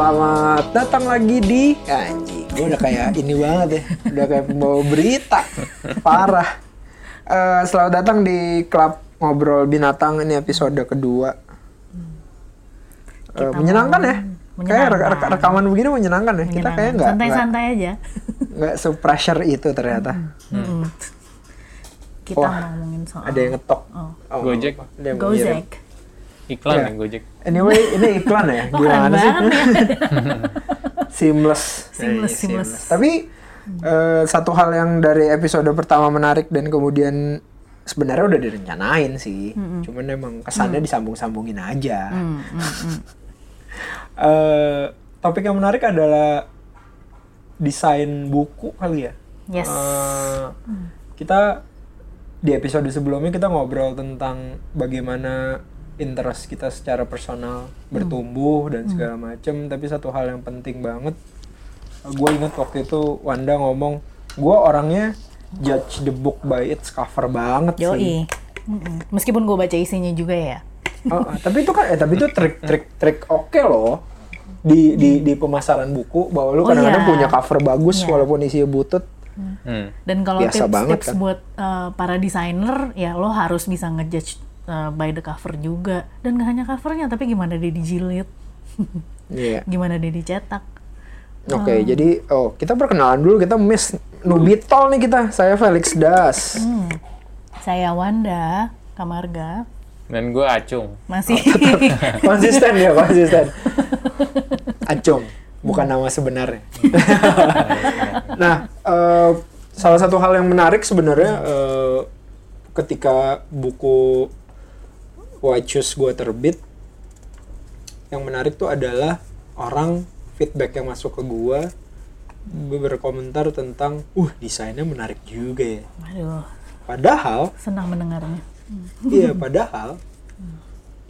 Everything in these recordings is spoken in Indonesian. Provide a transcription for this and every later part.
Selamat datang lagi di anjing. Gue udah kayak ini banget ya. Udah kayak pembawa berita. Parah. Eh, selamat datang di klub ngobrol binatang ini episode kedua. Eh, menyenangkan ya. Kayak rek- rek- rekaman begini menyenangkan ya. Kita kayak nggak nggak santai-santai aja. nggak se-pressure itu ternyata. Mm-mm. Kita Wah, ngomongin soal Ada yang ngetok. Oh. Oh, Gojek. Gojek. Iklan Iya. ya Gojek. Anyway, ini iklan ya. Gimana sih? ya. seamless. Seamless, Eh, seamless. Tapi eh, satu hal yang dari episode pertama menarik dan kemudian sebenarnya udah direncanain sih. Cuman emang kesannya disambung-sambungin aja. Hmm, hmm, hmm. Eh, topik yang menarik adalah desain buku kali ya. Yes. Eh, kita di episode sebelumnya kita ngobrol tentang bagaimana interest kita secara personal bertumbuh dan segala macem. Tapi satu hal yang penting banget, gue inget waktu itu Wanda ngomong, gue orangnya judge the book by its cover banget sih. Yoi. Mm-mm. Meskipun gue baca isinya juga ya. Oh, oh, tapi itu kan, eh tapi itu trik-trik-trik oke loh di di di pemasaran buku bahwa lu Oh, kadang-kadang iya. punya cover bagus Iya. walaupun isinya butut. Hmm. Dan kalau Biasa banget tips-tips kan. buat uh, para desainer, ya lo harus bisa ngejudge uh, by the cover juga. Dan gak hanya covernya, tapi gimana dia dijilid, Iya. gimana dia dicetak. Oke, jadi oh kita perkenalan dulu kita Miss Nubitol nih kita. Saya Felix Das. Hmm. Saya Wanda Kamarga, Dan gue acung. masih konsisten ya, konsisten. Acung, bukan nama sebenarnya. nah, eh, salah satu hal yang menarik sebenarnya eh, ketika buku White Shoes gue terbit, yang menarik tuh adalah orang feedback yang masuk ke gue berkomentar tentang, uh desainnya menarik juga ya. Aduh, Padahal senang mendengarnya. Iya, padahal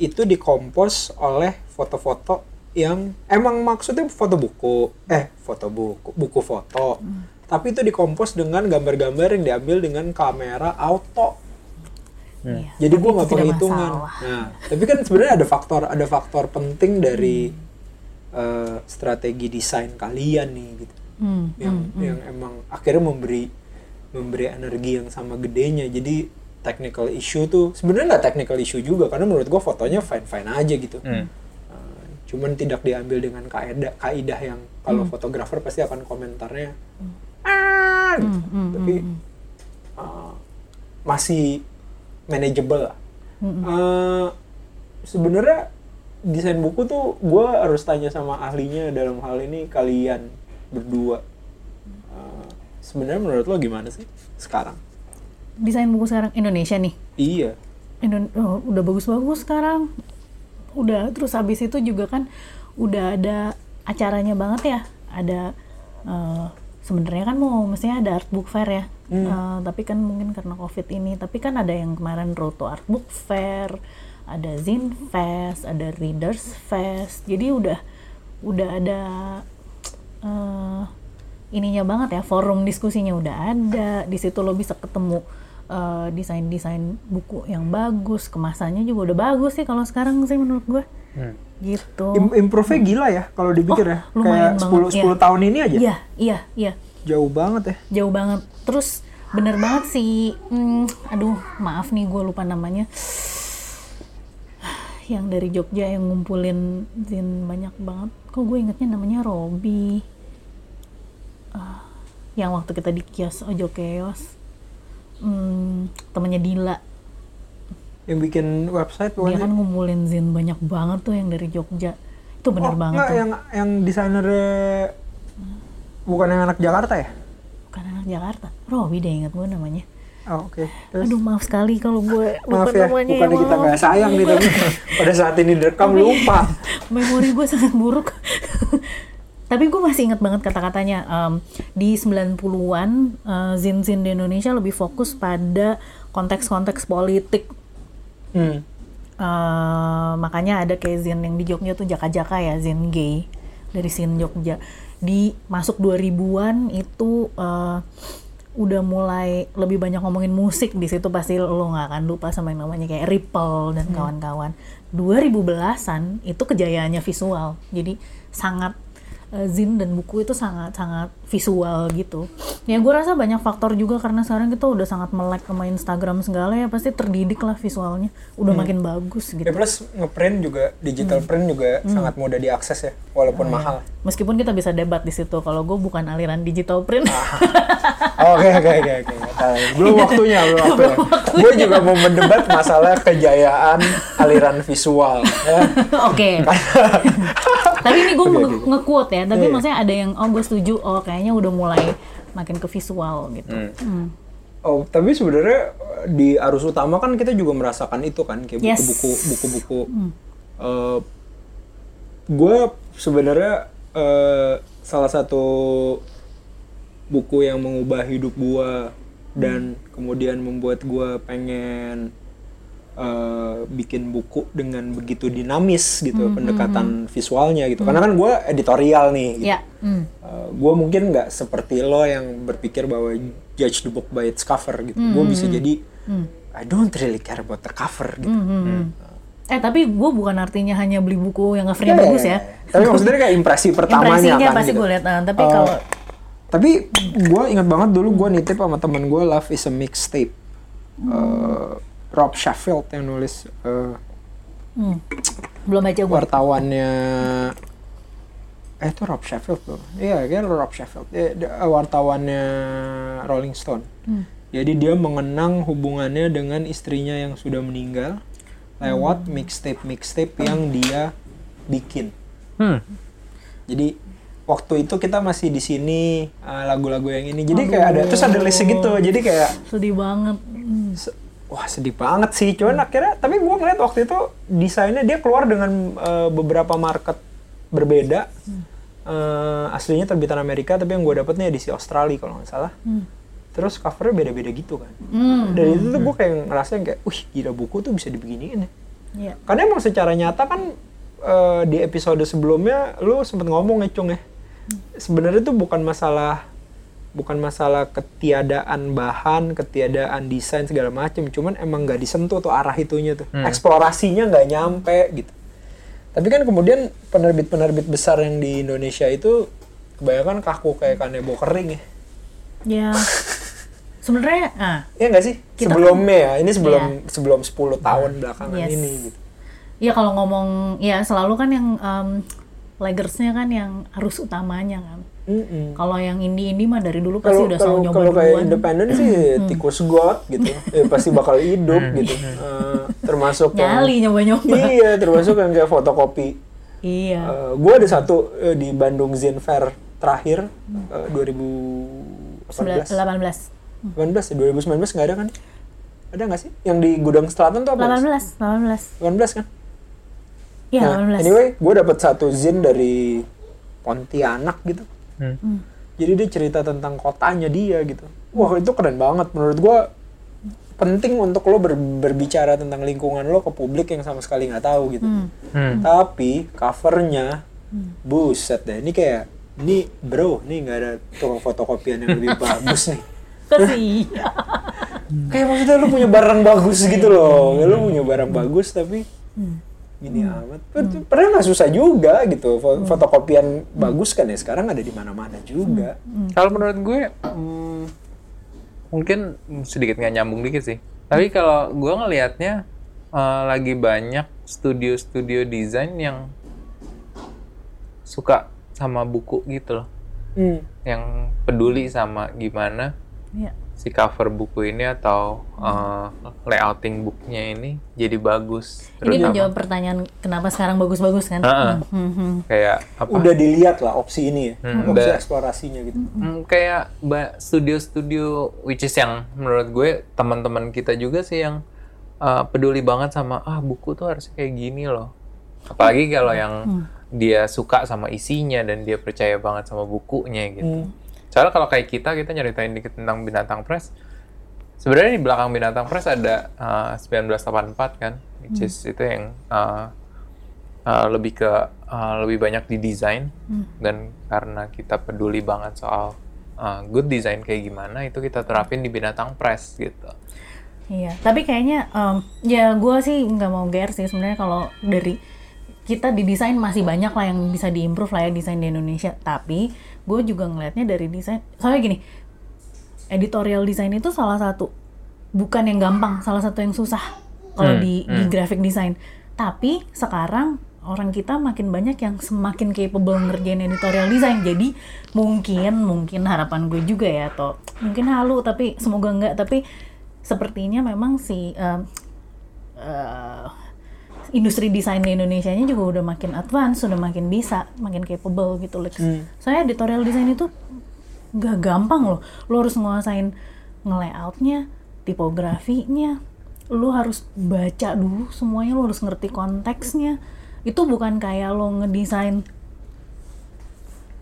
itu dikompos oleh foto-foto yang emang maksudnya foto buku, eh foto buku, buku foto. Tapi itu dikompos dengan gambar-gambar yang diambil dengan kamera auto. Iya, Jadi itu nggak penghitungan. Nah, tapi kan sebenarnya ada faktor ada faktor penting dari eh, strategi desain kalian nih gitu. Hmm, Yang yang emang akhirnya memberi memberi energi yang sama gedenya. Jadi technical issue tuh sebenarnya nggak technical issue juga karena menurut gua fotonya fine fine aja gitu. Hmm. Uh, cuman tidak diambil dengan kaidah kaidah yang kalau fotografer pasti akan komentarnya ah gitu. Hmm, hmm, tapi uh, masih manageable lah. Hmm, Uh, sebenarnya desain buku tuh gua harus tanya sama ahlinya dalam hal ini kalian berdua. Uh, sebenarnya menurut lo gimana sih sekarang? Desain buku sekarang Indonesia nih. Iya. Indo- oh, udah bagus-bagus sekarang. Udah terus habis itu juga kan udah ada acaranya banget ya. Ada eh, sebenarnya kan mau mestinya ada art book fair ya. Eh, tapi kan mungkin karena Covid ini, tapi kan ada yang kemarin Road to Art Book Fair, ada Zine Fest, ada Readers Fest. Jadi udah udah ada eh, ininya banget ya, forum diskusinya udah ada. Di situ lo bisa ketemu eh, desain-desain buku yang bagus, kemasannya juga udah bagus sih kalau sekarang sih menurut gue. Hmm. Gitu. Im- improve-nya gila ya kalau dipikir Oh, ya. Kayak 10 banget, 10 iya. tahun ini aja. Iya, iya, iya. Jauh banget ya. Jauh banget. Terus bener banget sih, hmm, aduh maaf nih gue lupa namanya. Yang dari Jogja yang ngumpulin zin banyak banget. Kok gue ingetnya namanya Robi. Ah, yang waktu kita di kios Ojo Keos. Hmm, temennya Dila. Yang bikin website Dia kan ngumpulin zin banyak banget tuh yang dari Jogja. Itu bener oh, banget enggak, tuh. yang yang desainernya bukan yang anak Jakarta ya? Bukan anak Jakarta. Robi deh inget gue namanya. Oh, oke. Terus Aduh maaf sekali kalau gue lupa maaf ya, namanya bukannya kita maaf. nggak sayang nih tapi pada saat ini direkam lupa. Memori gue sangat buruk. Tapi gue masih inget banget kata-katanya. Em, di 90-an, eh, zin-zin di Indonesia lebih fokus pada konteks-konteks politik. Hmm. Eh, makanya ada kayak zin yang di Jogja tuh Jaka-Jaka ya, zin gay dari zin Jogja. Di masuk 2000-an itu eh, udah mulai lebih banyak ngomongin musik di situ pasti lo nggak akan lupa sama yang namanya kayak Ripple dan kawan-kawan. 2010-an itu kejayaannya visual. Jadi sangat eh, zin dan buku itu sangat sangat visual gitu. Ya gue rasa banyak faktor juga karena sekarang kita udah sangat melek sama Instagram segala ya pasti terdidik lah visualnya. Udah makin bagus gitu. Ya plus ngeprint juga digital print juga sangat mudah diakses ya, walaupun mahal. Meskipun kita bisa debat di situ kalau gue bukan aliran digital print. Oke oke oke oke. Tahu. Belum waktunya, belum waktunya. Gue juga mau mendebat masalah kejayaan aliran visual. Ya. Oke. tapi ini gue nge-quote ya, tapi maksudnya ada yang oh gue setuju, oh kayaknya udah mulai makin ke visual gitu. Hmm. Oh, tapi sebenarnya eh, di arus utama kan kita juga merasakan itu kan kayak Yes. buku-buku buku-buku. Eh, gue sebenarnya eh, salah satu buku yang mengubah hidup gue dan kemudian membuat gue pengen eh, bikin buku dengan begitu dinamis gitu pendekatan visualnya gitu. Karena kan gue editorial nih. Gitu. Ya. hmm. gue mungkin nggak seperti lo yang berpikir bahwa judge the book by its cover gitu. Gue bisa jadi I don't really care about the cover gitu. Eh tapi gue bukan artinya hanya beli buku yang covernya Ya, ya, bagus ya. ya. Tapi maksudnya kayak impresi pertamanya Impresinya kan. pasti gitu. gue lihat. Nah, tapi Eh, kalau tapi gue ingat banget dulu gue nitip sama temen gue Love is a Mixtape. Eh, Rob Sheffield yang nulis eh, hmm, belum baca gue. wartawannya. Eh itu Rob Sheffield tuh iya kan Rob Sheffield. Dia- dia, eh, wartawannya Rolling Stone. Jadi dia mengenang hubungannya dengan istrinya yang sudah meninggal lewat mixtape mixtape yang dia bikin. Hmm. jadi waktu itu kita masih di sini eh, lagu-lagu yang ini. Jadi kayak ada terus ada list gitu. Jadi kayak Sedih banget. Hmm. Wah sedih banget sih. Cuman akhirnya tapi gue ngeliat waktu itu desainnya dia keluar dengan eh, beberapa market berbeda. Eh, aslinya terbitan Amerika tapi yang gue dapetnya edisi Australia kalau nggak salah. Terus covernya beda-beda gitu kan. Hmm. dari itu tuh gue kayak ngerasain kayak wih gila buku tuh bisa dibeginiin ya. Iya. karena emang secara nyata kan eh, di episode sebelumnya lu sempet ngomong ya Cung ya. Sebenarnya tuh bukan masalah bukan masalah ketiadaan bahan, ketiadaan desain segala macem, cuman emang nggak disentuh tuh arah itunya tuh, eksplorasinya nggak nyampe gitu. Tapi kan kemudian penerbit-penerbit besar yang di Indonesia itu kebanyakan kaku kayak kanebo kering ya. Ya. Sebenarnya, ah, Iya nggak sih? Kita- Sebelumnya ya, ini sebelum sebelum 10 tahun belakangan Yes. ini gitu. ya kalau ngomong, ya selalu kan yang um, kan yang arus utamanya kan. Mm-mm. Kalau yang indie-indie mah dari dulu pasti Kalau udah selalu nyoba kalau kayak independen sih tikus got gitu, eh, pasti bakal hidup gitu. Eh, termasuk yang Nyali nyoba-nyoba. iya, termasuk yang kayak fotokopi. Iya. Eh, gue ada satu eh, di Bandung Zen Fair terakhir eh, 2018. 18. 18 ya, 2019 nggak ada kan? Ada nggak sih? Yang di Gudang Selatan tuh apa? 18, 18. 18 kan? Iya, Nah, 18. anyway, gue dapet satu zin dari Pontianak gitu. Hmm. Jadi dia cerita tentang kotanya dia gitu. Wah itu keren banget menurut gue. Penting untuk lo ber- berbicara tentang lingkungan lo ke publik yang sama sekali nggak tahu gitu. Hmm. Hmm. Tapi covernya, buset deh. Ini kayak, ini bro, nih nggak ada tukang fotokopian yang lebih bagus nih. Kasih. Kayak maksudnya lo punya barang bagus gitu loh. Lo punya barang bagus tapi gini amat. Padahal nggak susah juga gitu. Fo- Fotokopian bagus kan ya sekarang ada di mana-mana juga. Kalau menurut gue hmm, mungkin sedikit nggak nyambung dikit sih. Tapi kalau gue ngelihatnya eh, lagi banyak studio-studio desain yang suka sama buku gitu loh, Hmm. yang peduli sama gimana Iya. Si cover buku ini atau eh, layouting booknya ini jadi bagus. Ini Terutama menjawab pertanyaan kenapa sekarang bagus-bagus kan? Heeh. Hmm, hmm. kayak apa? Udah dilihat lah opsi ini ya. Hmm, opsi udah. eksplorasinya gitu. Hmm, kayak ba- studio-studio which is yang menurut gue teman-teman kita juga sih yang uh, peduli banget sama ah buku tuh harusnya kayak gini loh. Apalagi kalau yang dia suka sama isinya dan dia percaya banget sama bukunya gitu. Soalnya kalau kayak kita kita nyeritain dikit tentang Binatang Press. Sebenarnya di belakang Binatang Press ada uh, 1984 kan, which is itu yang uh, uh, lebih ke uh, lebih banyak di desain dan karena kita peduli banget soal uh, good design kayak gimana itu kita terapin di binatang press gitu. Iya, tapi kayaknya em, ya gue sih nggak mau GR sih sebenarnya kalau dari kita di desain masih banyak lah yang bisa diimprove lah ya desain di Indonesia. Tapi gue juga ngelihatnya dari desain, soalnya gini, editorial design itu salah satu bukan yang gampang, salah satu yang susah kalau Hmm, di di graphic design. Tapi sekarang orang kita makin banyak yang semakin capable ngerjain editorial design. Jadi mungkin mungkin harapan gue juga ya atau mungkin halu tapi semoga enggak tapi sepertinya memang si em, eh, industri desain di Indonesia nya juga udah makin advance, sudah makin bisa, makin capable gitu Lex. Saya editorial design itu gak gampang loh. Lo harus nguasain nge-layoutnya, tipografinya, lo harus baca dulu semuanya, lo harus ngerti konteksnya. Itu bukan kayak lo ngedesain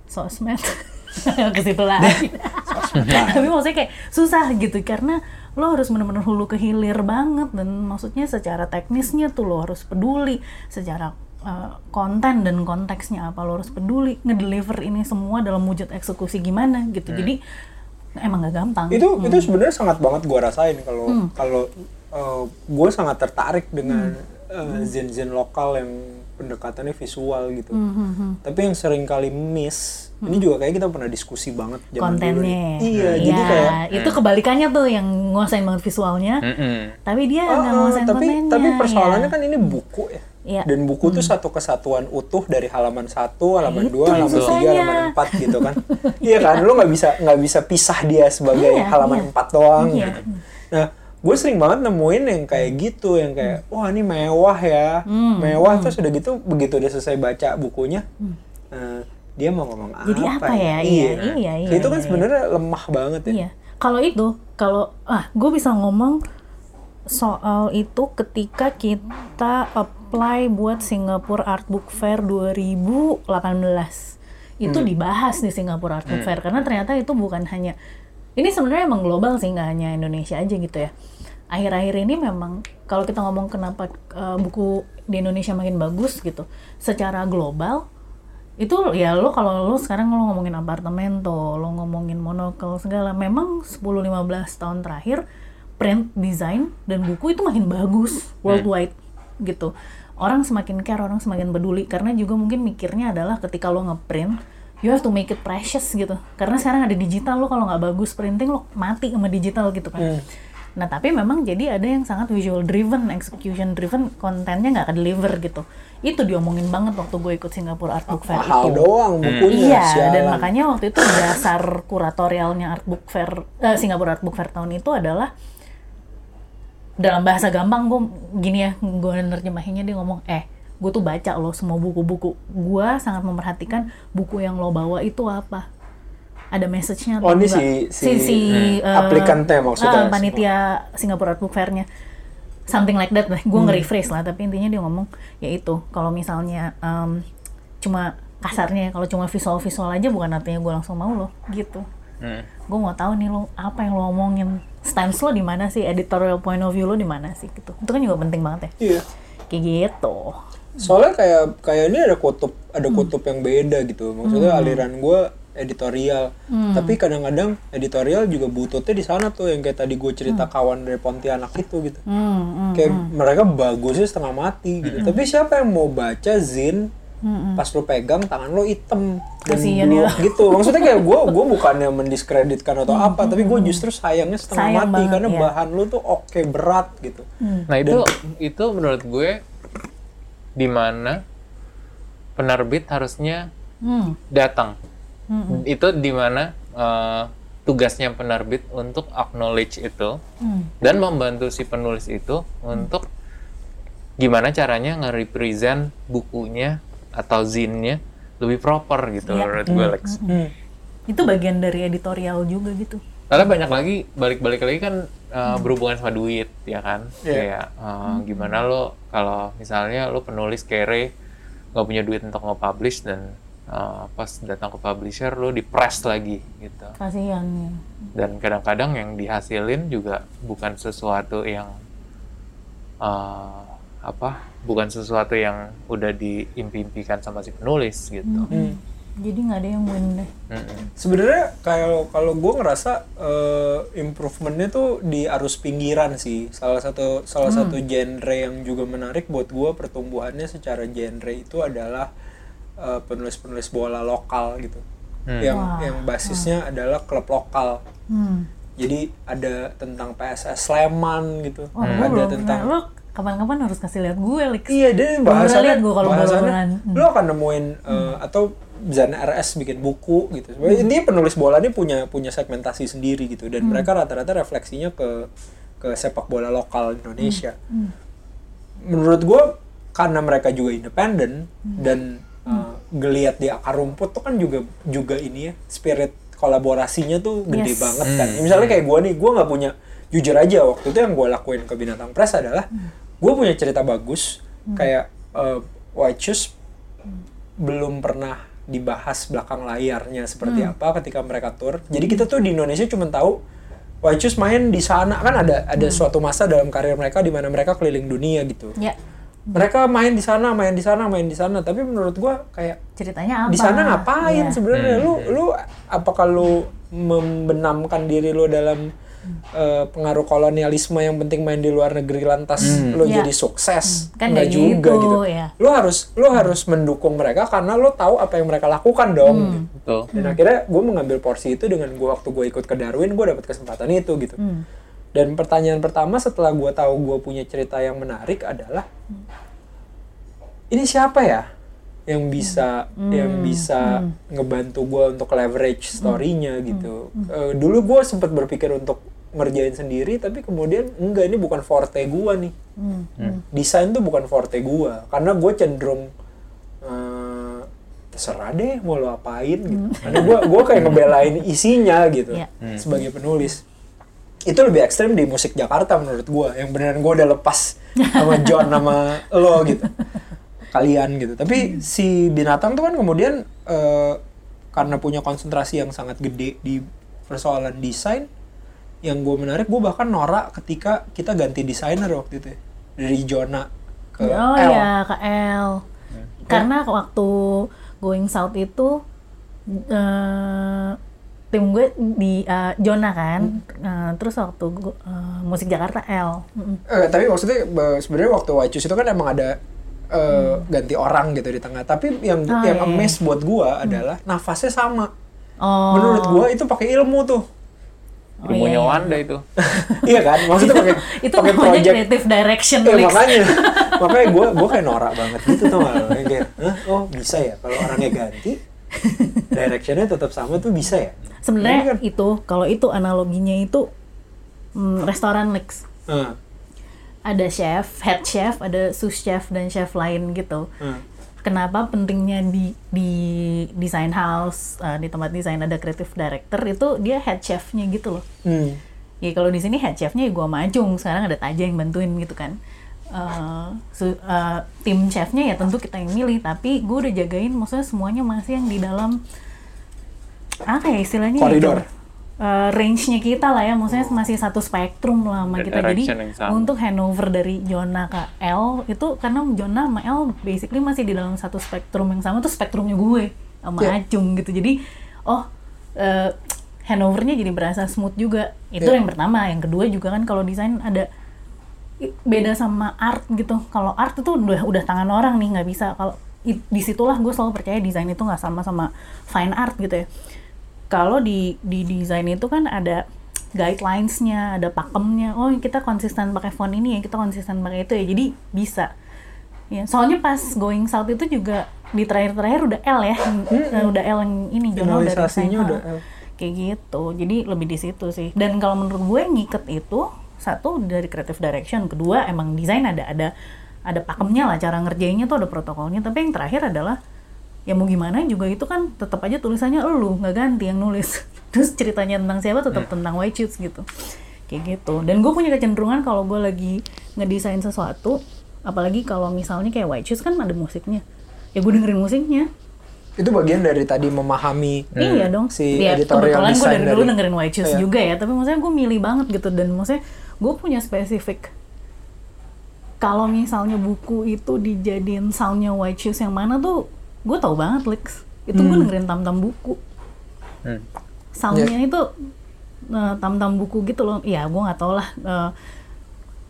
sosmed ke situ lagi. Tapi maksudnya kayak susah gitu karena lo harus bener-bener hulu ke hilir banget. Dan maksudnya secara teknisnya tuh lo harus peduli secara uh, konten dan konteksnya apa. Lo harus peduli ngedeliver ini semua dalam wujud eksekusi gimana gitu. Jadi emang gak gampang. Itu itu sebenarnya sangat banget gua rasain kalau kalau uh, gue sangat tertarik dengan uh, zen-zen lokal yang pendekatannya visual gitu. Tapi yang sering kali miss ini juga kayak kita pernah diskusi banget zaman dulu kontennya nih. iya jadi kayak itu kebalikannya tuh yang nguasain banget visualnya Mm-mm. tapi dia Oh, nggak oh, nguasain tapi kontennya tapi persoalannya ya. kan ini buku ya. Iya. Dan buku tuh satu kesatuan utuh dari halaman satu, halaman Itu dua, halaman tiga, halaman empat gitu kan. iya kan, lu nggak bisa nggak bisa pisah dia sebagai Iya, halaman iya. empat doang. Iya. Gitu. Nah, gue sering banget nemuin yang kayak gitu, yang kayak wah ini mewah ya, Hmm, mewah terus udah gitu begitu dia selesai baca bukunya. eh, dia mau ngomong apa? Hmm. Jadi apa ya? Iya, iya, iya, Itu kan iya, sebenarnya lemah banget ya. Iya. Kalau itu, kalau ah, gue bisa ngomong soal itu ketika kita apply buat Singapore Art Book Fair 2018. Itu dibahas di Singapore Art Book Fair karena ternyata itu bukan hanya ini sebenarnya emang global sih nggak hanya Indonesia aja gitu ya. Akhir-akhir ini memang kalau kita ngomong kenapa uh, buku di Indonesia makin bagus gitu, secara global itu ya lo kalau lo sekarang lo ngomongin apartemen tuh, lo ngomongin monokel segala, memang 10-15 tahun terakhir print design dan buku itu makin bagus worldwide gitu. Orang semakin care, orang semakin peduli karena juga mungkin mikirnya adalah ketika lo ngeprint you have to make it precious gitu. Karena sekarang ada digital lo kalau nggak bagus printing lo mati sama digital gitu kan. Nah tapi memang jadi ada yang sangat visual driven, execution driven, kontennya nggak ke deliver gitu. Itu diomongin banget waktu gue ikut Singapore Art Book Fair Mahal itu. doang bukunya. Iya, dan sialan. makanya waktu itu dasar kuratorialnya Art Book Fair, eh, Singapore Art Book Fair tahun itu adalah dalam bahasa gampang gue gini ya, gue nerjemahinnya dia ngomong, eh, gue tuh baca loh semua buku-buku. Gue sangat memperhatikan buku yang lo bawa itu apa. Ada message-nya Oh, atau ini enggak. si- si, si, si, hmm, aplikantnya maksudnya. ah, panitia Singapore Art Book Fair-nya something like that lah. Gue nge-rephrase lah, tapi intinya dia ngomong ya itu. Kalau misalnya em, cuma kasarnya, kalau cuma visual-visual aja bukan artinya gue langsung mau loh, gitu. Hmm. Gue mau tahu nih lo apa yang lo omongin, stance lo di mana sih, editorial point of view lo di mana sih, gitu. Itu kan juga penting banget ya. Iya. Kayak gitu. Soalnya kayak kayak ini ada kutub Hmm. ada kutub yang beda gitu. Maksudnya aliran gue editorial. Hmm. Tapi kadang-kadang editorial juga bututnya di sana tuh yang kayak tadi gue cerita Hmm. kawan dari Pontianak itu gitu. Hmm, hmm, Kayak mereka bagusnya setengah mati gitu. Tapi siapa yang mau baca zin pas lo pegang tangan lo hitam dan Kasian blue ya. gitu. Maksudnya kayak gue gue bukannya mendiskreditkan atau apa, tapi gue justru sayangnya setengah Hmm, Sayang mati banget, karena iya. bahan lo tuh oke berat gitu. Nah itu itu menurut gue di mana penerbit harusnya Hmm. datang. Itu di mana eh, tugasnya penerbit untuk acknowledge itu Hmm. dan membantu si penulis itu untuk gimana caranya nge-represent bukunya atau zinnya lebih proper gitu Iya. menurut gue Lex. Hmm. Itu bagian dari editorial juga gitu. Karena banyak lagi balik-balik lagi kan uh, berhubungan sama duit ya kan. Iya. Kayak uh, gimana lo kalau misalnya lo penulis kere nggak punya duit untuk nge-publish dan uh, pas datang ke publisher lo di press lagi gitu. Kasihan ya. Dan kadang-kadang yang dihasilin juga bukan sesuatu yang uh, apa? Bukan sesuatu yang udah diimpi-impikan sama si penulis gitu. Hmm. jadi nggak ada yang win deh. Sebenarnya kalau kalau gue ngerasa eh, improvementnya tuh di arus pinggiran sih. Salah satu salah Hmm. satu genre yang juga menarik buat gue pertumbuhannya secara genre itu adalah eh, penulis-penulis bola lokal gitu. Hmm. Yang Wah. yang basisnya adalah klub lokal. hmm. Jadi ada tentang PSS Sleman gitu. Gue ada belum tentang. Lo kapan-kapan harus kasih lihat gue, Lex. Iya, pernah bahasannya, lihat gua kalau bahasannya bola-bolaan. Hmm. lo akan nemuin eh, atau Zan RS bikin buku gitu. Sebenarnya Hmm. Dia penulis bola ini punya punya segmentasi sendiri gitu dan Hmm. mereka rata-rata refleksinya ke ke sepak bola lokal Indonesia. Hmm. Menurut gue karena mereka juga independen Hmm. dan geliat di akar rumput tuh kan juga juga ini ya spirit kolaborasinya tuh gede Yes. banget kan. Misalnya kayak gue nih, gue nggak punya jujur aja waktu itu yang gue lakuin ke Binatang Press adalah gue punya cerita bagus kayak eh, White Shoes belum pernah dibahas belakang layarnya seperti apa ketika mereka tour. Jadi kita tuh di Indonesia cuma tahu White Shoes main di sana. Kan ada ada suatu masa dalam karir mereka di mana mereka keliling dunia gitu. Ya, Mereka main di sana, main di sana, main di sana. Tapi menurut gua kayak ceritanya apa? di sana ngapain Iya. sebenarnya lu lu apakah lu membenamkan diri lu dalam eh, pengaruh kolonialisme yang penting main di luar negeri lantas lu Iya. jadi sukses Kan nggak juga gitu, gitu ya. lu harus lu harus mendukung mereka karena lu tahu apa yang mereka lakukan dong gitu. Betul. dan akhirnya gue mengambil porsi itu dengan gua waktu gue ikut ke Darwin gue dapat kesempatan itu gitu Hmm. Dan pertanyaan pertama setelah gue tahu gue punya cerita yang menarik adalah ini siapa ya yang bisa yang bisa ngebantu gue untuk leverage story-nya gitu. Eh, dulu gue sempat berpikir untuk ngerjain sendiri, tapi kemudian enggak ini bukan forte gue nih. Hmm. Desain tuh bukan forte gue, karena gue cenderung eh, terserah deh mau lo apain gitu. Karena gue gue kayak ngebelain isinya gitu Iya. sebagai penulis itu lebih ekstrim di musik Jakarta menurut gua yang beneran gua udah lepas sama John sama lo gitu kalian gitu tapi si binatang tuh kan kemudian eh, karena punya konsentrasi yang sangat gede di persoalan desain yang gue menarik gue bahkan norak ketika kita ganti desainer waktu itu ya. dari Jona ke oh L. ya, ke L. Karena waktu going south itu eh, tim gue di eh, Jona kan. Eh, terus waktu gu- eh, musik Jakarta L. Eh, tapi maksudnya sebenarnya waktu Shoes itu kan emang ada eh, ganti orang gitu di tengah. Tapi yang Oh, yang iya, iya. amaze buat gua adalah nafasnya sama. Oh. Menurut gua itu pakai ilmu tuh. Oh, Ilmunya iya, iya. Wanda itu. iya kan? Maksudnya pakai itu pakai namanya project. creative direction Eh, makanya makanya gua gua kayak norak banget gitu tuh malah kayak oh bisa ya kalau orangnya ganti directionnya tetap sama tuh bisa ya Sebenarnya kan- itu kalau itu analoginya itu mm, restoran Lex. Heeh. Ada chef, head chef, ada sous chef dan chef lain gitu. heeh. kenapa pentingnya di di design house uh, di tempat desain ada creative director itu dia head chefnya gitu loh Hmm. ya kalau di sini head chefnya ya gua sama Ajung sekarang ada Taja yang bantuin gitu kan Uh, su- uh, tim chefnya ya tentu kita yang milih tapi gue udah jagain maksudnya semuanya masih yang di dalam apa ya istilahnya ya, Koridor. uh, range-nya kita lah ya maksudnya masih satu spektrum lah sama kita. jadi untuk handover dari Jona ke L itu karena Jona sama L basically masih di dalam satu spektrum yang sama tuh spektrumnya gue sama Iya. Acung gitu. Jadi oh eh, handovernya jadi berasa smooth juga. Itu Iya. yang pertama. Yang kedua juga kan kalau desain ada beda sama art gitu kalau art itu udah udah tangan orang nih nggak bisa kalau di situlah gue selalu percaya desain itu nggak sama sama fine art gitu ya kalau di di desain itu kan ada guidelines-nya, ada pakemnya. Oh, kita konsisten pakai font ini ya, kita konsisten pakai itu ya. Jadi bisa. Ya, soalnya pas going south itu juga di terakhir-terakhir udah L ya. Eh, Udah L yang ini Jono desain. Finalisasinya udah. L. Kayak gitu. Jadi lebih di situ sih. Dan kalau menurut gue ngiket itu satu dari creative direction, kedua emang desain ada ada ada pakemnya lah cara ngerjainnya tuh ada protokolnya. Tapi yang terakhir adalah ya mau gimana juga itu kan tetap aja tulisannya elu nggak ganti yang nulis. Terus ceritanya tentang siapa tetap tentang white shoes gitu. Kayak gitu. Dan gue punya kecenderungan kalau gue lagi ngedesain sesuatu apalagi kalau misalnya kayak white shoes kan ada musiknya. Ya gue dengerin musiknya. Itu bagian dari tadi memahami iya dong. si ya editorial kebetulan gue dari dulu dari- dengerin white shoes Iya. juga ya tapi maksudnya gue milih banget gitu. Dan maksudnya gue punya spesifik. Kalau misalnya buku itu dijadiin soundnya white shoes yang mana tuh gue tau banget Lex itu gue dengerin tam-tam buku. Hmm. soundnya itu eh, tam-tam buku gitu loh. Ya gue nggak tau lah eh,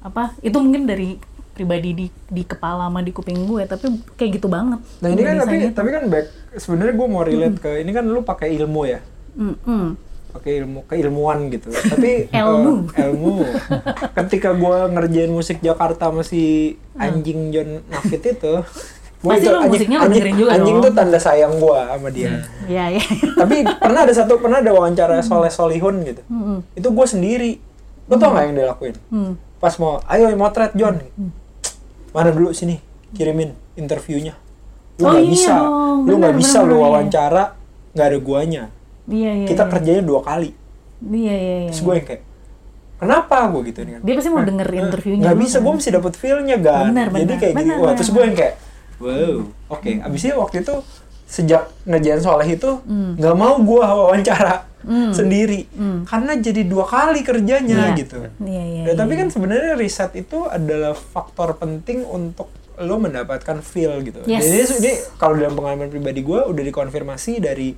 apa itu mungkin dari pribadi di di kepala sama di kuping gue tapi kayak gitu banget. Nah ini kan tapi desainnya. tapi kan back sebenarnya gue mau relate ke ini kan lu pakai ilmu ya, Mm-mm. Pakai ilmu keilmuan gitu. Tapi Ilmu. eh, ilmu. Ketika gue ngerjain musik Jakarta masih anjing John Nafit itu, gua Pasti itu lu musiknya anjing, dengerin juga anjing dong. tuh tanda sayang gue sama dia. ya ya tapi pernah ada satu pernah ada wawancara Soleh Solihun gitu. Mm-mm. Itu gue sendiri. Lo tau gak yang dia lakuin? Hmm. Pas mau, ayo motret John. Mana dulu sini, kirimin interviewnya. Lu Oh nggak iya bisa, dong, lu nggak benar, bisa benar, lu iya. wawancara nggak ada guanya. Iya iya Kita iya. kerjanya dua kali. iya iya iya Terus gue yang kayak, kenapa gue gitu nih kan? dia pasti mau denger interviewnya Nggak lu bisa, gue mesti dapet feel-nya kan. Benar, Jadi benar, kayak gini, benar, wah terus gue yang kayak, wow, oke. Abisnya waktu itu sejak ngerjain soleh itu Hmm. nggak mau gue wawancara sendiri karena jadi dua kali kerjanya Iya. gitu. iya iya Ya, tapi iya. kan sebenarnya riset itu adalah faktor penting untuk lo mendapatkan feel gitu. Yes. Jadi ini- ini kalau dalam pengalaman pribadi gue udah dikonfirmasi dari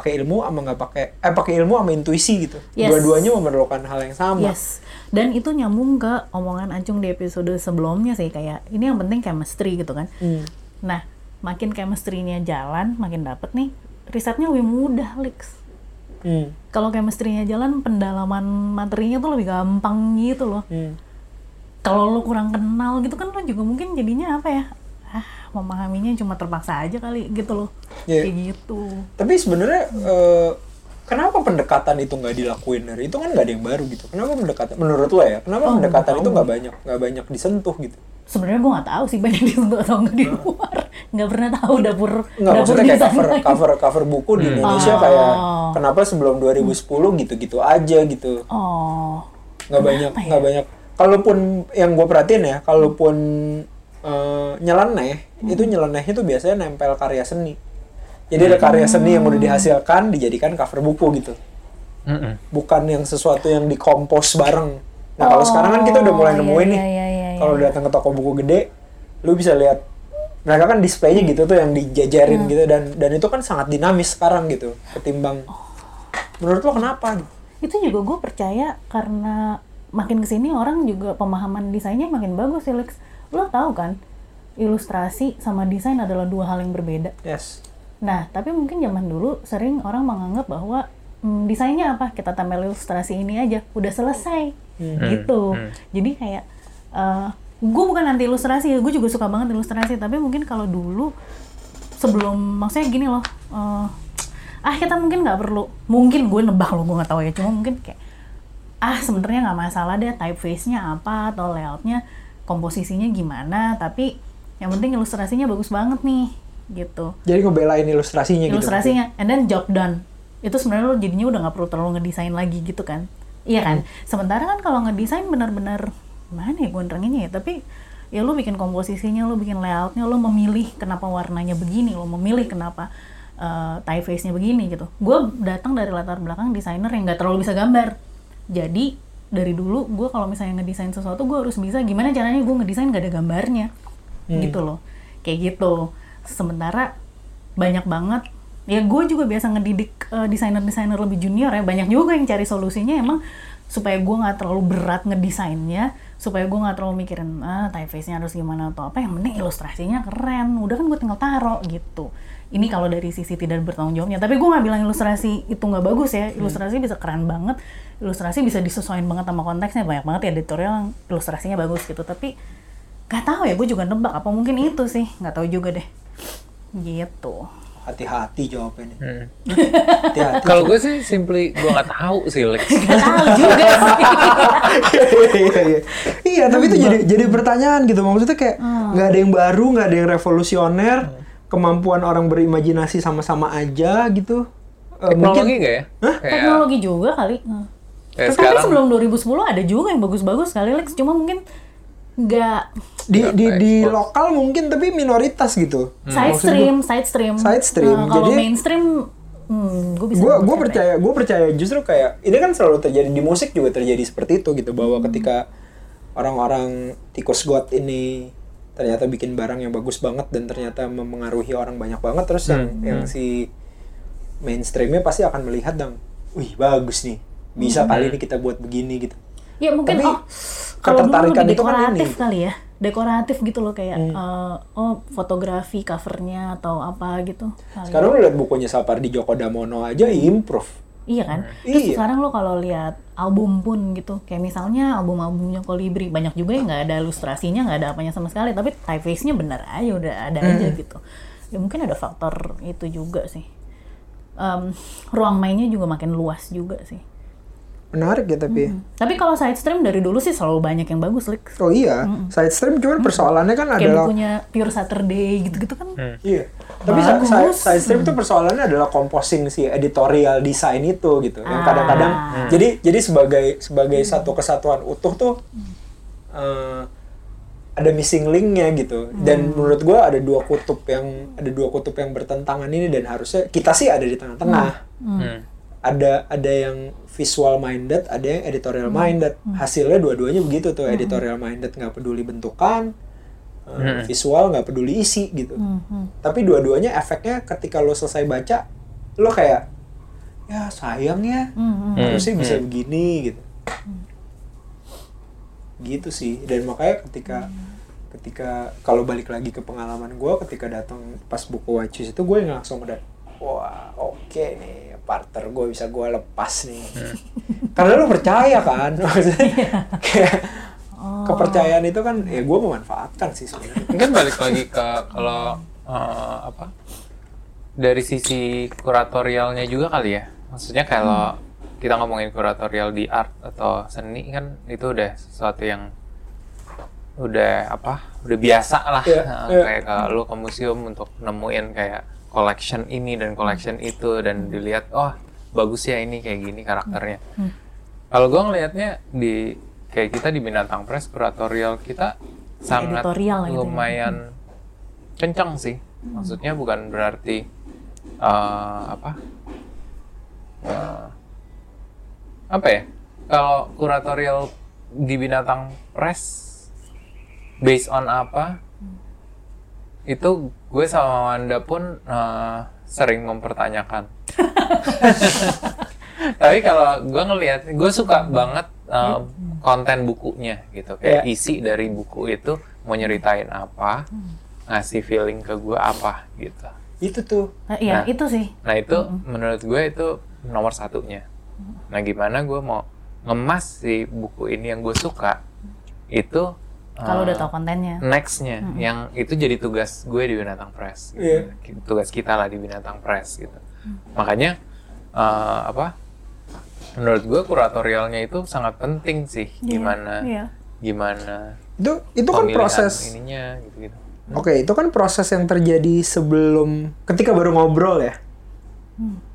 pakai ilmu sama nggak pakai eh pakai ilmu sama intuisi gitu. Yes. Dua-duanya memerlukan hal yang sama. Yes. Dan itu nyambung ke omongan Ancung di episode sebelumnya sih kayak ini yang penting chemistry gitu kan. Hmm. Nah, makin chemistry-nya jalan, makin dapet nih risetnya lebih mudah, Lix. Hmm. Kalau chemistry-nya jalan, pendalaman materinya tuh lebih gampang gitu loh. Hmm. Kalau lo kurang kenal gitu kan lo juga mungkin jadinya apa ya? Ah, memahaminya cuma terpaksa aja kali gitu loh. Iya. Kayak gitu. Tapi sebenarnya eh, kenapa pendekatan itu nggak dilakuin dari itu kan nggak ada yang baru gitu. Kenapa pendekatan menurut lo ya? Kenapa Oh, pendekatan itu nggak banyak nggak banyak disentuh gitu? Sebenarnya gue nggak tahu sih banyak disentuh atau nggak di luar. Nggak pernah tahu dapur Nggak dapur maksudnya kayak cover lain. cover cover buku di Indonesia Oh. kayak kenapa sebelum 2010 gitu-gitu aja gitu. Oh, nggak banyak ya? nggak banyak kalaupun yang gue perhatiin ya kalaupun eh, nyeleneh Hmm. itu nyelenehnya tuh biasanya nempel karya seni jadi ada karya seni yang udah dihasilkan dijadikan cover buku gitu Mm-mm. bukan yang sesuatu yang dikompos bareng nah kalau sekarang kan kita udah mulai Oh, nemuin iya, nih iya, iya, iya. kalau datang ke toko buku gede lu bisa lihat mereka kan displaynya gitu tuh yang dijajarin Hmm. gitu dan dan itu kan sangat dinamis sekarang gitu ketimbang menurut lo kenapa gitu? itu juga gue percaya karena makin ke sini orang juga pemahaman desainnya makin bagus sih Lex. Lo tahu kan ilustrasi sama desain adalah dua hal yang berbeda. yes Nah, tapi mungkin zaman dulu sering orang menganggap bahwa hmm, desainnya apa? Kita tambah ilustrasi ini aja, udah selesai. Gitu. Jadi kayak gue bukan anti ilustrasi, gue juga suka banget ilustrasi, tapi mungkin kalau dulu sebelum maksudnya gini loh. eh, ah kita mungkin nggak perlu mungkin gue nebak loh gue nggak tahu ya cuma mungkin kayak ah sebenarnya nggak masalah deh typeface-nya apa atau layoutnya komposisinya gimana tapi yang penting ilustrasinya bagus banget nih gitu. Jadi ngebelain ilustrasinya gitu ilustrasinya and then job done. Itu sebenarnya lo jadinya udah nggak perlu terlalu ngedesain lagi gitu kan? Iya kan? Sementara kan kalau ngedesain benar-benar mana ya gue neranginnya ya? Tapi ya lo bikin komposisinya lo bikin layoutnya lo memilih kenapa warnanya begini lo memilih kenapa uh, typeface-nya begini gitu. Gue datang dari latar belakang desainer yang nggak terlalu bisa gambar. Jadi dari dulu gue kalau misalnya ngedesain sesuatu gue harus bisa gimana caranya gue ngedesain gak ada gambarnya. Gitu loh. Kayak gitu. Sementara banyak banget ya gue juga biasa ngedidik eh, desainer-desainer lebih junior ya banyak juga yang cari solusinya emang supaya gue nggak terlalu berat ngedesainnya supaya gue nggak terlalu mikirin ah typeface-nya harus gimana atau apa. Yang penting ilustrasinya keren. Udah kan gue tinggal taro gitu ini kalau dari sisi tidak bertanggung jawabnya. Tapi gue nggak bilang ilustrasi itu nggak bagus ya. Ilustrasi bisa keren banget. Ilustrasi bisa disesuaikan banget sama konteksnya. Banyak banget ya editorial yang ilustrasinya bagus gitu. Tapi nggak tahu ya gue juga nebak. Apa mungkin itu sih? Nggak tahu juga deh. Gitu. Hati-hati jawabnya nih Hmm. hati-hati. Kalau gue sih simply gue nggak tahu sih Lex. nggak tahu juga sih. Iya iya iya. Tapi itu jadi jadi pertanyaan gitu. Maksudnya kayak Hmm. nggak ada yang baru nggak ada yang revolusioner kemampuan orang berimajinasi sama-sama aja gitu Eh, Teknologi nggak ya? Kayak teknologi juga kali Hmm. kayak tapi sekarang sebelum 2010 ada juga yang bagus-bagus kali Lex cuma mungkin nggak di di di lokal mungkin tapi minoritas gitu side stream side stream Side stream, Nah, kalau jadi- mainstream hmm, gue bisa gue ya? percaya gue percaya justru kayak ini kan selalu terjadi di musik juga terjadi seperti itu gitu bahwa Hmm. ketika orang-orang tikus got ini ternyata bikin barang yang bagus banget dan ternyata memengaruhi orang banyak banget terus yang Hmm, yang hmm. si mainstreamnya pasti akan melihat dong wih bagus nih bisa kali ini kita buat begini gitu Ya mungkin Tapi, oh kalau dulu ketertarikan lebih itu kan dekoratif ini. kali ya. Dekoratif gitu loh kayak Hmm. eh, oh fotografi covernya atau apa gitu. kali. sekarang lu lihat bukunya Sapardi Djoko Damono aja improve Iya kan? Terus Iya. sekarang lo kalau lihat album pun gitu, kayak misalnya album-albumnya Kolibri, banyak juga yang nggak ada ilustrasinya, nggak ada apanya sama sekali, tapi typeface-nya bener aja, udah ada aja gitu. Ya mungkin ada faktor itu juga sih. Em, ruang mainnya juga makin luas juga sih. Menarik ya tapi Tapi kalau side stream dari dulu sih selalu banyak yang bagus, Lik. oh iya side stream cuman persoalannya kan Kayak adalah bukunya Pure Saturday gitu-gitu kan. Iya. Tapi Bagus. side, side stream tuh persoalannya adalah composing si editorial design itu gitu. Yang Ah. kadang-kadang jadi jadi sebagai sebagai satu kesatuan utuh tuh eh, ada missing linknya gitu. Dan menurut gua ada dua kutub yang ada dua kutub yang bertentangan ini dan harusnya kita sih ada di tengah-tengah. Hmm. Ada ada yang visual minded, ada yang editorial minded. Hasilnya dua-duanya begitu tuh. Editorial minded nggak peduli bentukan, eh, visual nggak peduli isi gitu Hmm. tapi dua-duanya efeknya ketika lo selesai baca lo kayak ya sayang ya Hmm. harusnya Hmm. bisa begini gitu gitu sih dan makanya ketika ketika kalau balik lagi ke pengalaman gue ketika datang pas buku Wachis itu gue yang langsung udah wah oke nih partner gue bisa gue lepas nih. Karena lo percaya kan? Maksudnya kayak kepercayaan itu kan ya gue memanfaatkan sih sebenarnya. Mungkin balik lagi ke kalau eh, apa dari sisi kuratorialnya juga kali ya. Maksudnya kalau kita ngomongin kuratorial di art atau seni kan itu udah sesuatu yang udah apa udah biasa lah. Iya, Nah, iya. kayak kalau lu ke museum untuk nemuin kayak collection ini dan collection itu dan dilihat oh bagus ya ini kayak gini karakternya. Kalau gue ngelihatnya di kayak kita di binatang press kuratorial kita sangat Editorial gitu ya. lumayan kencang sih. Maksudnya bukan berarti eh, apa eh, apa ya kalau kuratorial di binatang press based on apa itu gue sama Wanda pun eh, sering mempertanyakan tapi kalau gue ngelihat gue suka banget eh, konten bukunya gitu kayak Iya. isi dari buku itu mau nyeritain apa ngasih feeling ke gue apa gitu itu tuh Nah, iya Nah. itu sih. Nah itu menurut gue itu nomor satunya. Nah gimana gue mau ngemas si buku ini yang gue suka itu Kalau udah tahu kontennya. nextnya yang itu jadi tugas gue di Binatang Press. gitu. Iya. Tugas kita lah di Binatang Press gitu. Makanya eh, apa? Menurut gue kuratorialnya itu sangat penting sih. Iya, Gimana Iya. gimana itu itu kan proses ininya gitu-gitu. Oke, itu kan proses yang terjadi sebelum ketika baru ngobrol ya.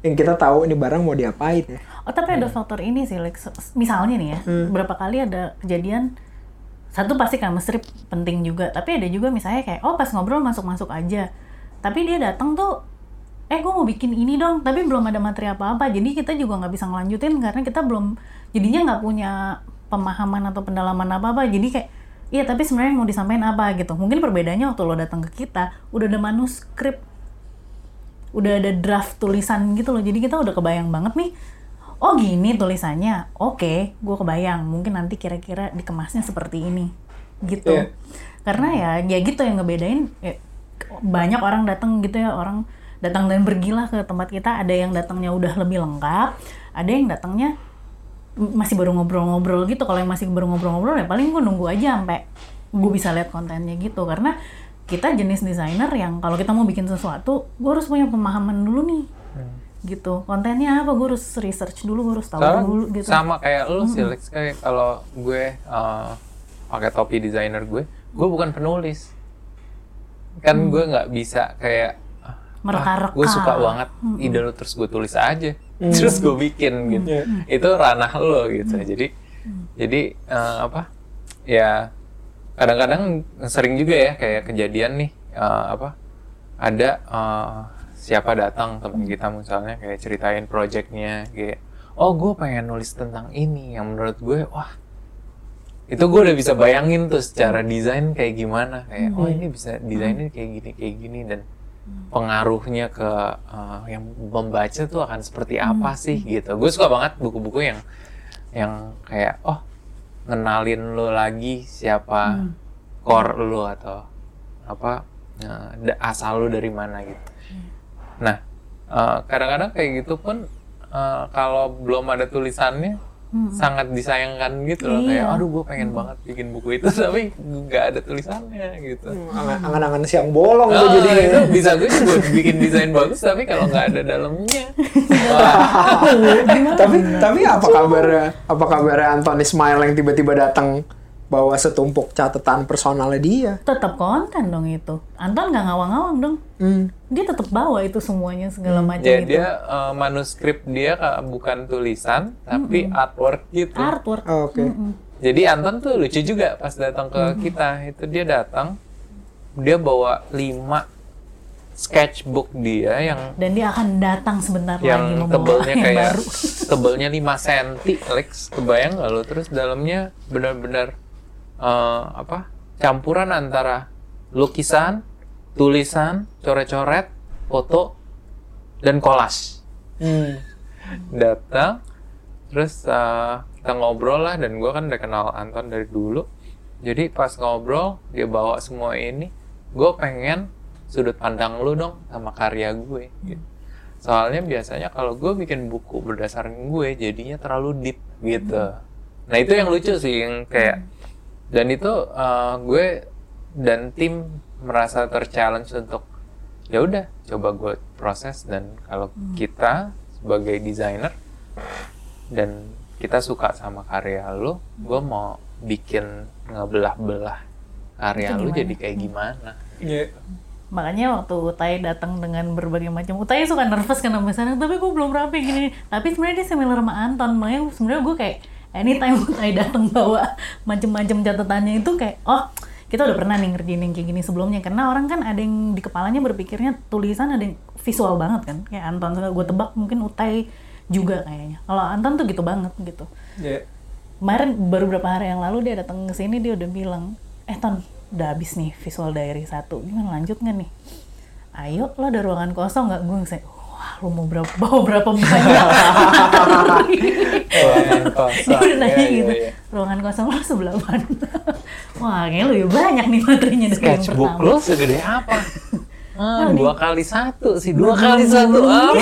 Yang kita tahu ini barang mau diapain ya. Oh tapi ada faktor ini sih, like, misalnya nih ya, berapa kali ada kejadian satu pasti chemistry penting juga, tapi ada juga misalnya kayak oh pas ngobrol masuk-masuk aja, tapi dia datang tuh, eh gue mau bikin ini dong, tapi belum ada materi apa-apa, jadi kita juga nggak bisa ngelanjutin karena kita belum, jadinya nggak punya pemahaman atau pendalaman apa-apa, jadi kayak iya tapi sebenarnya mau disampaikan apa? Gitu, mungkin perbedaannya waktu lo datang ke kita udah ada manuskrip udah ada draft tulisan gitu loh jadi kita udah kebayang banget nih oh gini tulisannya. Oke gue kebayang. Mungkin nanti kira-kira dikemasnya seperti ini. Gitu. Iya. karena ya ya gitu yang ngebedain ya, banyak orang datang gitu ya. Orang datang dan pergilah ke tempat kita. Ada yang datangnya udah lebih lengkap. Ada yang datangnya masih baru ngobrol-ngobrol gitu. Kalau yang masih baru ngobrol-ngobrol ya paling gue nunggu aja sampai gue bisa lihat kontennya gitu. Karena kita jenis desainer yang kalau kita mau bikin sesuatu gue harus punya pemahaman dulu nih gitu. Kontennya apa? Gue harus research dulu gue harus tahu Soalnya dulu gitu. sama kayak lu sih Lex kayak kalau gue uh, pakai topi desainer gue gue bukan penulis. Kan gue nggak bisa kayak ah, Mereka-reka. gue suka banget. Ide lu terus gue tulis aja. Terus gue bikin gitu. Iya. itu ranah lo gitu. Jadi jadi eh, apa? Ya kadang-kadang sering juga ya kayak kejadian nih eh, apa? Ada eh, siapa datang teman kita misalnya kayak ceritain projectnya kayak oh gue pengen nulis tentang ini yang menurut gue wah itu gue udah bisa bayangin tuh secara desain kayak gimana kayak oh ini bisa desainnya kayak gini kayak gini dan pengaruhnya ke uh, yang membaca tuh akan seperti apa sih gitu. Gue suka banget buku-buku yang yang kayak oh ngenalin lo lagi siapa core lo atau apa uh, da- asal lo dari mana gitu nah uh, kadang-kadang kayak gitu pun uh, kalau belum ada tulisannya sangat disayangkan gitu loh. Kayak Iya. aduh gue pengen banget bikin buku itu tapi nggak ada tulisannya gitu. Angan- angan-angan siang bolong tuh Oh, jadi itu bisa gue juga bikin desain bagus tapi kalau nggak ada dalamnya. Tapi tapi apa kabarnya? Apa kabarnya Anthony Smile yang tiba-tiba datang bawa setumpuk catatan personalnya dia Tetap konten dong itu. Anton nggak ngawang-ngawang dong. hmm. Dia tetap bawa itu semuanya segala macam ya itu. dia eh, manuskrip dia ka- bukan tulisan tapi artwork gitu Artwork. Oh, oke jadi Anton tuh lucu juga pas datang ke kita itu dia datang dia bawa lima sketchbook dia yang Dan dia akan datang sebentar lagi yang membawa tebelnya yang kayak baru. tebelnya 5 cm Lex kebayang lo terus dalamnya benar-benar eh, apa? Campuran antara lukisan tulisan coret-coret foto dan collage hmm. datang terus eh, kita ngobrol lah dan gue kan udah kenal Anton dari dulu. Jadi pas ngobrol dia bawa semua ini gue pengen sudut pandang lu dong sama karya gue. Gitu. soalnya biasanya kalau gue bikin buku berdasarkan gue jadinya terlalu deep gitu. Nah itu yang lucu sih yang kayak dan itu eh, gue dan tim merasa terchallenge untuk ya udah coba gue proses dan kalau kita sebagai desainer dan kita suka sama karya lu gue mau bikin ngebelah-belah karya lu jadi kayak gimana? Iya. Makanya waktu Utai datang dengan berbagai macam, Utai suka nervous sampai sana, tapi gue belum rapi gini. Tapi sebenarnya dia similar sama Anton, makanya sebenarnya gue kayak anytime Utai datang bawa macam-macam catatannya itu kayak, oh kita udah pernah nih ngerjain yang kayak gini sebelumnya. Karena orang kan ada yang di kepalanya berpikirnya tulisan ada yang visual banget kan. Kayak Anton, gue tebak mungkin Utai juga kayaknya. Kalau Anton tuh gitu banget gitu. Iya. Kemarin baru beberapa hari yang lalu dia datang ke sini dia udah bilang, eh Ton, udah habis nih visual diary satu, gimana lanjut nggak nih? Ayo, lo ada ruangan kosong nggak? Gue ngasih, wah lo mau berapa, bawa berapa banyak? dia udah nanya iya, gitu, iya. ruangan kosong lo sebelah mana? wah kayaknya lebih banyak nih materinya dari yang sketchbook pertama. lu segede apa Ah, dua kali satu sih dua kali satu apa?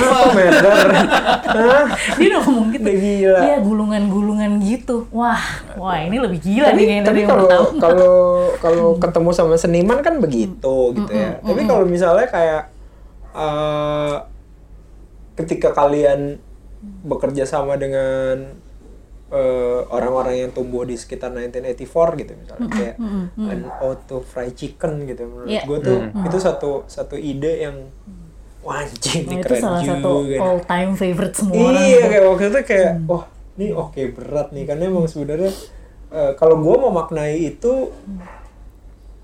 Dia udah ngomong gitu. Gila. Iya gulungan-gulungan gitu. Wah, wah ini lebih gila tapi nih tapi yang kalau pertama. kalau kalau ketemu sama seniman kan begitu gitu ya tapi kalau misalnya kayak eh, ketika kalian bekerja sama dengan eh, orang-orang yang tumbuh di sekitar 1984 gitu misalnya kayak an auto fried chicken gitu menurut Iya. gue tuh itu satu satu ide yang wah anjing Nah, itu keren salah juga satu gitu. all time favorite semua orang. Iya kayak waktu itu kayak wah ini oke berat nih karena emang sebenarnya eh, kalau gua mau maknai itu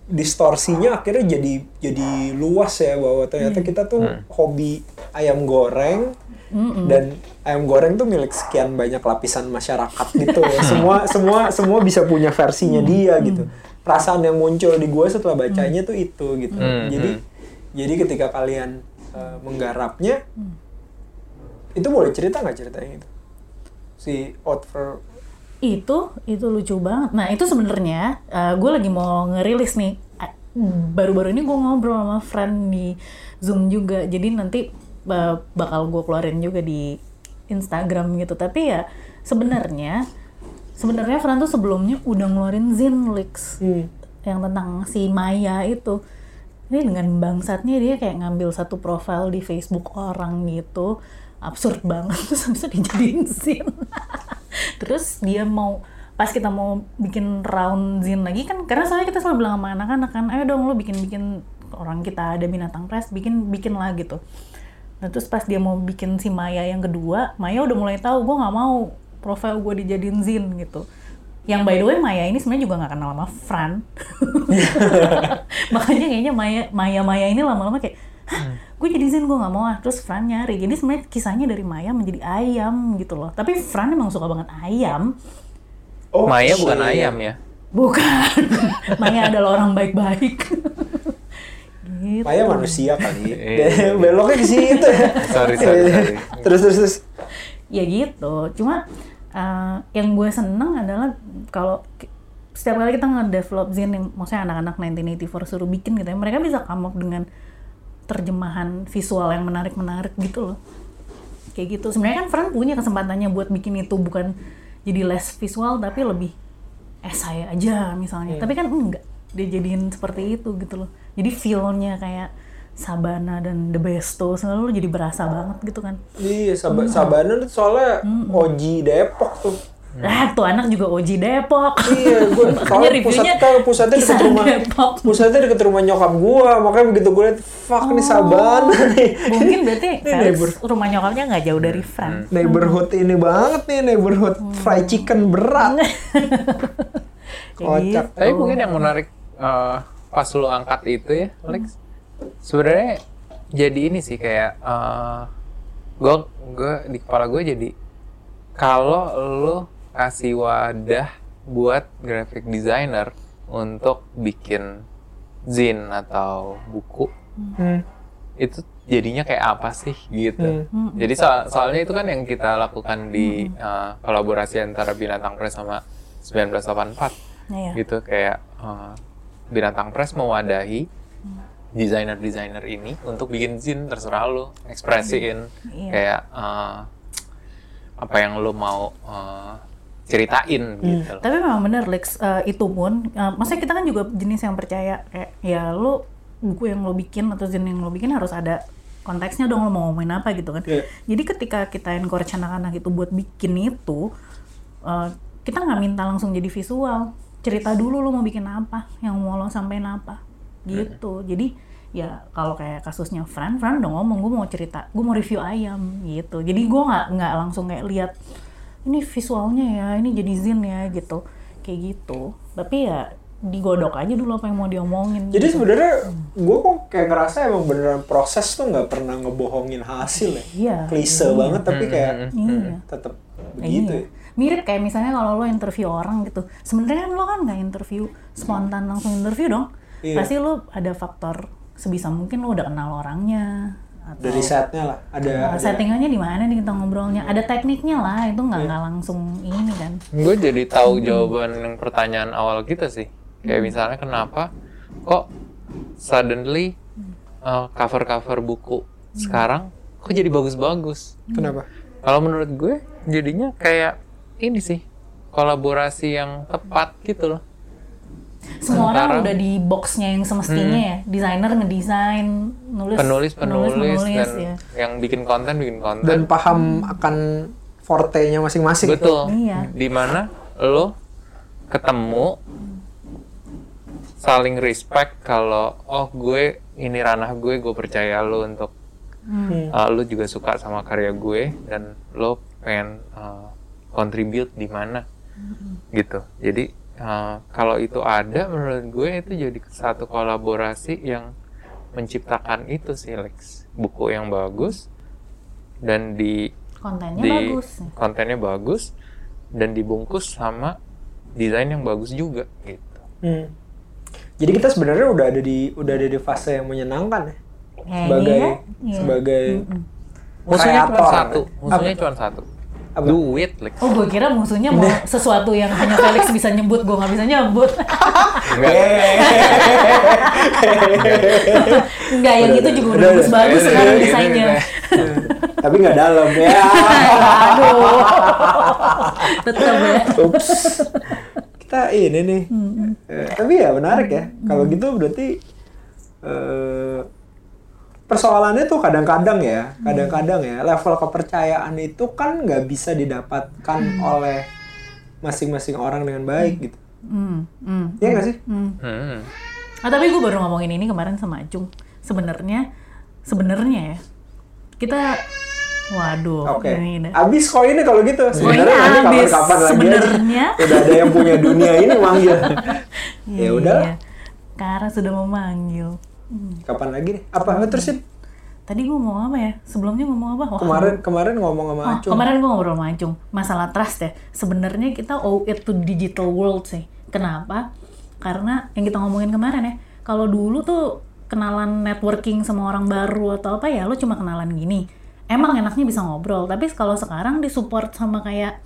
distorsinya akhirnya jadi jadi luas ya bahwa ternyata kita tuh hobi ayam goreng. Dan ayam goreng tuh milik sekian banyak lapisan masyarakat gitu ya. semua semua semua bisa punya versinya dia gitu. Perasaan yang muncul di gua setelah bacanya tuh itu gitu. Hmm, jadi jadi ketika kalian eh, menggarapnya itu boleh cerita nggak ceritanya itu? Si Outfer itu itu lucu banget. Nah itu sebenarnya gue lagi mau ngerilis nih. Baru-baru ini gue ngobrol sama friend di zoom juga. Jadi nanti uh, bakal gue keluarin juga di Instagram gitu. Tapi ya sebenarnya sebenarnya Fran tuh sebelumnya udah ngeluarin Zinlix yang tentang si Maya itu. Ini dengan bangsatnya dia kayak ngambil satu profil di Facebook orang gitu absurd banget. Terus habis itu dijadiin zin. Terus dia mau pas kita mau bikin round zin lagi kan karena soalnya kita selalu bilang sama anak-anak kan ayo dong lo bikin bikin orang kita ada binatang press bikin bikin lah gitu. Nah terus pas dia mau bikin si Maya yang kedua Maya udah mulai tahu gue nggak mau profil gue dijadiin zin gitu. Yang by the way Maya ini sebenarnya juga nggak kenal sama Fran. Makanya kayaknya Maya Maya Maya ini lama-lama kayak Hah, gue jadi zin gue nggak mau ah terus Fran nyari jadi sebenarnya kisahnya dari Maya menjadi ayam gitu loh tapi Fran emang suka banget ayam oh Maya shit. bukan ayam ya Bukan. Maya adalah orang baik-baik. gitu. Maya manusia kali. Iya. Beloknya di situ. Sorry, sorry, sorry. terus terus terus. ya gitu cuma uh, yang gue seneng adalah kalau setiap kali kita nge-develop zine yang maksudnya anak-anak 1984 suruh bikin gitu ya mereka bisa come up dengan terjemahan visual yang menarik-menarik gitu loh. Kayak gitu. Sebenarnya kan Fran punya kesempatannya buat bikin itu bukan jadi less visual tapi lebih esai aja misalnya. Tapi kan enggak. Dia jadiin seperti itu gitu loh. Jadi feel-nya kayak Sabana dan The Besto selalu jadi berasa banget gitu kan. Iya, Sab Sabana tuh soalnya Oji Depok tuh. Lah, tuh anak juga Oji Depok. Iya, gue Makanya reviewnya pusat pusatnya kisaran rumah Depok. pusatnya deket rumah nyokap gua makanya begitu gue liat fuck nih Sabana nih Mungkin berarti Felix rumah nyokapnya nggak jauh dari Fran. neighborhood ini banget nih neighborhood fried chicken berat kocak Gitu. Tapi mungkin yang menarik eh, pas lu angkat itu ya, Alex. Sebenarnya jadi ini sih kayak gue gue di kepala gue jadi kalau lu kasih wadah buat graphic designer untuk bikin zin atau buku Hmm. itu jadinya kayak apa sih gitu. Hmm. Jadi soal- soalnya itu kan yang kita lakukan di eh, kolaborasi antara Binatang Press sama 1984 Iya. gitu kayak eh, Binatang Press mewadahi desainer-desainer ini untuk bikin zin terserah lo ekspresiin Iya. kayak eh, apa yang lo mau eh, ceritain gitu loh. Tapi memang bener Lex, Eh, itu pun, eh, maksudnya kita kan juga jenis yang percaya kayak ya lu buku yang lo bikin atau zine yang lo bikin harus ada konteksnya dong lo mau ngomongin apa gitu kan. Iya. Jadi ketika kita encourage anak-anak itu buat bikin itu, eh, kita nggak minta langsung jadi visual, cerita dulu lo mau bikin apa, yang mau lo sampein apa, gitu. Jadi ya kalau kayak kasusnya Fran, Fran udah ngomong gue mau cerita, gue mau review ayam gitu. Jadi gue nggak nggak langsung kayak lihat ini visualnya ya, ini jadi zin ya gitu, kayak gitu. Tapi ya digodok aja dulu apa yang mau diomongin. jadi sebenarnya gue kok kayak ngerasa emang beneran proses tuh nggak pernah ngebohongin hasil ya Iya. klise banget tapi kayak Iya. tetap begitu Iya. ya. Mirip kayak misalnya kalau lo interview orang gitu. Sebenarnya kan lo kan nggak interview spontan langsung interview dong. Iya. Pasti lo ada faktor sebisa mungkin lo udah kenal orangnya atau dari setnya lah ada, Nah, ada settingannya di mana nih kita ngobrolnya. Ada tekniknya lah, itu nggak nggak langsung ini kan. Gue jadi tahu jawaban yang pertanyaan awal kita sih. Kayak misalnya kenapa kok suddenly uh, cover-cover buku sekarang kok jadi bagus-bagus? kenapa Kalau menurut gue jadinya kayak ini sih kolaborasi yang tepat gitu loh. Semua orang udah di boxnya yang semestinya ya. Desainer ngedesain, nulis Penulis penulis, menulis, dan ya. yang bikin konten bikin konten. dan paham akan forte-nya masing-masing Betul. Iya. Di mana lo ketemu saling respect kalau oh gue ini ranah gue gue percaya lo untuk Hmm. uh, lo juga suka sama karya gue dan lo pengen uh, contribute di mana gitu jadi uh, kalau itu ada menurut gue itu jadi satu kolaborasi yang menciptakan itu sih Lex buku yang bagus dan di Kontennya di bagus. kontennya bagus dan dibungkus sama desain yang bagus juga gitu. Hmm. Jadi kita sebenarnya udah ada di udah ada di fase yang menyenangkan ya. Kayaknya Sebagai ya. Sebagai Musuhnya cuma satu, musuhnya cuma satu. Apa? Duit, Lex. Oh, gue kira musuhnya mau sesuatu yang hanya Felix bisa nyebut, gue nggak bisa nyebut. Enggak. Yang itu juga udah bagus-bagus sekarang desainnya. Tapi nggak dalam ya. Aduh. Tetap ya. Ups. Kita ini nih. Eh, tapi ya menarik ya. Kalau gitu berarti eh, persoalannya tuh kadang-kadang ya, kadang-kadang ya level kepercayaan itu kan nggak bisa didapatkan oleh masing-masing orang dengan baik gitu. Hmm, hmm, Iya nggak sih? hmm. Hmm. Ah, tapi gue baru ngomongin ini kemarin sama Acung. Sebenarnya, sebenarnya ya, kita, waduh, Oke. ini dah. Abis koinnya kalau gitu. Sebenarnya nanti habis. kapan-kapan lagi. Sebenarnya. Udah ada yang punya dunia ini manggil. ya udah. Iya. Kara sudah memanggil. Hmm. Kapan lagi nih? Apa terusin? tadi gue ngomong apa ya sebelumnya ngomong apa Wah, Kemarin kemarin ngomong sama Oh, Acung. kemarin gue ngobrol sama Acung masalah trust ya. Sebenarnya kita owe it to digital world sih. Kenapa? Karena yang kita ngomongin kemarin ya, kalau dulu tuh kenalan networking sama orang baru atau apa ya, lo cuma kenalan gini. Emang enaknya bisa ngobrol, tapi kalau sekarang disupport sama kayak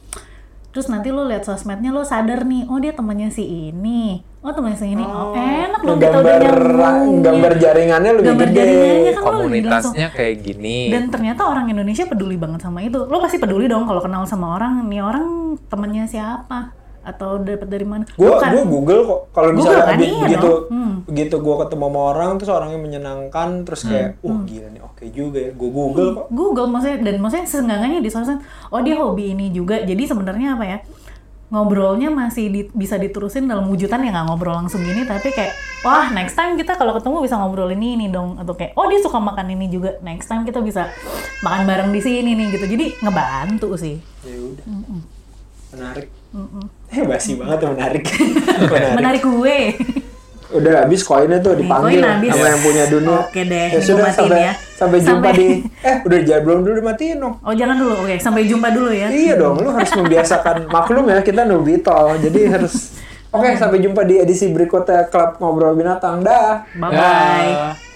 terus nanti lo lihat sosmednya lo sadar nih, oh dia temannya si ini, oh temannya si ini, oh, enak dong kita udah gambar nyambung. gambar jaringannya lebih Gambar gede. jaringannya kan lo lebih langsung Komunitasnya kayak gini. dan ternyata orang Indonesia peduli banget sama itu. Lo pasti peduli dong kalau kenal sama orang, nih orang temennya siapa atau dapat dari mana? Gue gue Google kok kalau Google misalnya kan, iya begitu dong. Hmm. begitu gue ketemu sama orang terus orangnya menyenangkan terus kayak Hmm. wah gila nih oke juga ya gue Google kok Google maksudnya dan maksudnya seenggaknya di sosmed, oh dia hobi ini juga. Jadi sebenarnya apa ya? Ngobrolnya masih di- bisa diterusin dalam wujudan ya nggak ngobrol langsung gini, tapi kayak wah next time kita kalau ketemu bisa ngobrol ini ini dong atau kayak oh dia suka makan ini juga next time kita bisa makan bareng di sini nih gitu. Jadi ngebantu sih. ya udah menarik eh basi banget menarik menarik Menarik gue. udah habis koinnya tuh dipanggil koin habis. sama yang punya dunia Oke deh, ya sudah sampai ya. sampai jumpa Sampai- di eh udah jangan belum dulu dimatiin dong Oh jangan dulu, oke sampai jumpa dulu ya. iya dong lu harus membiasakan maklum ya kita nubitol jadi harus oke sampai jumpa di edisi berikutnya klub ngobrol binatang dah Bye bye. Ya.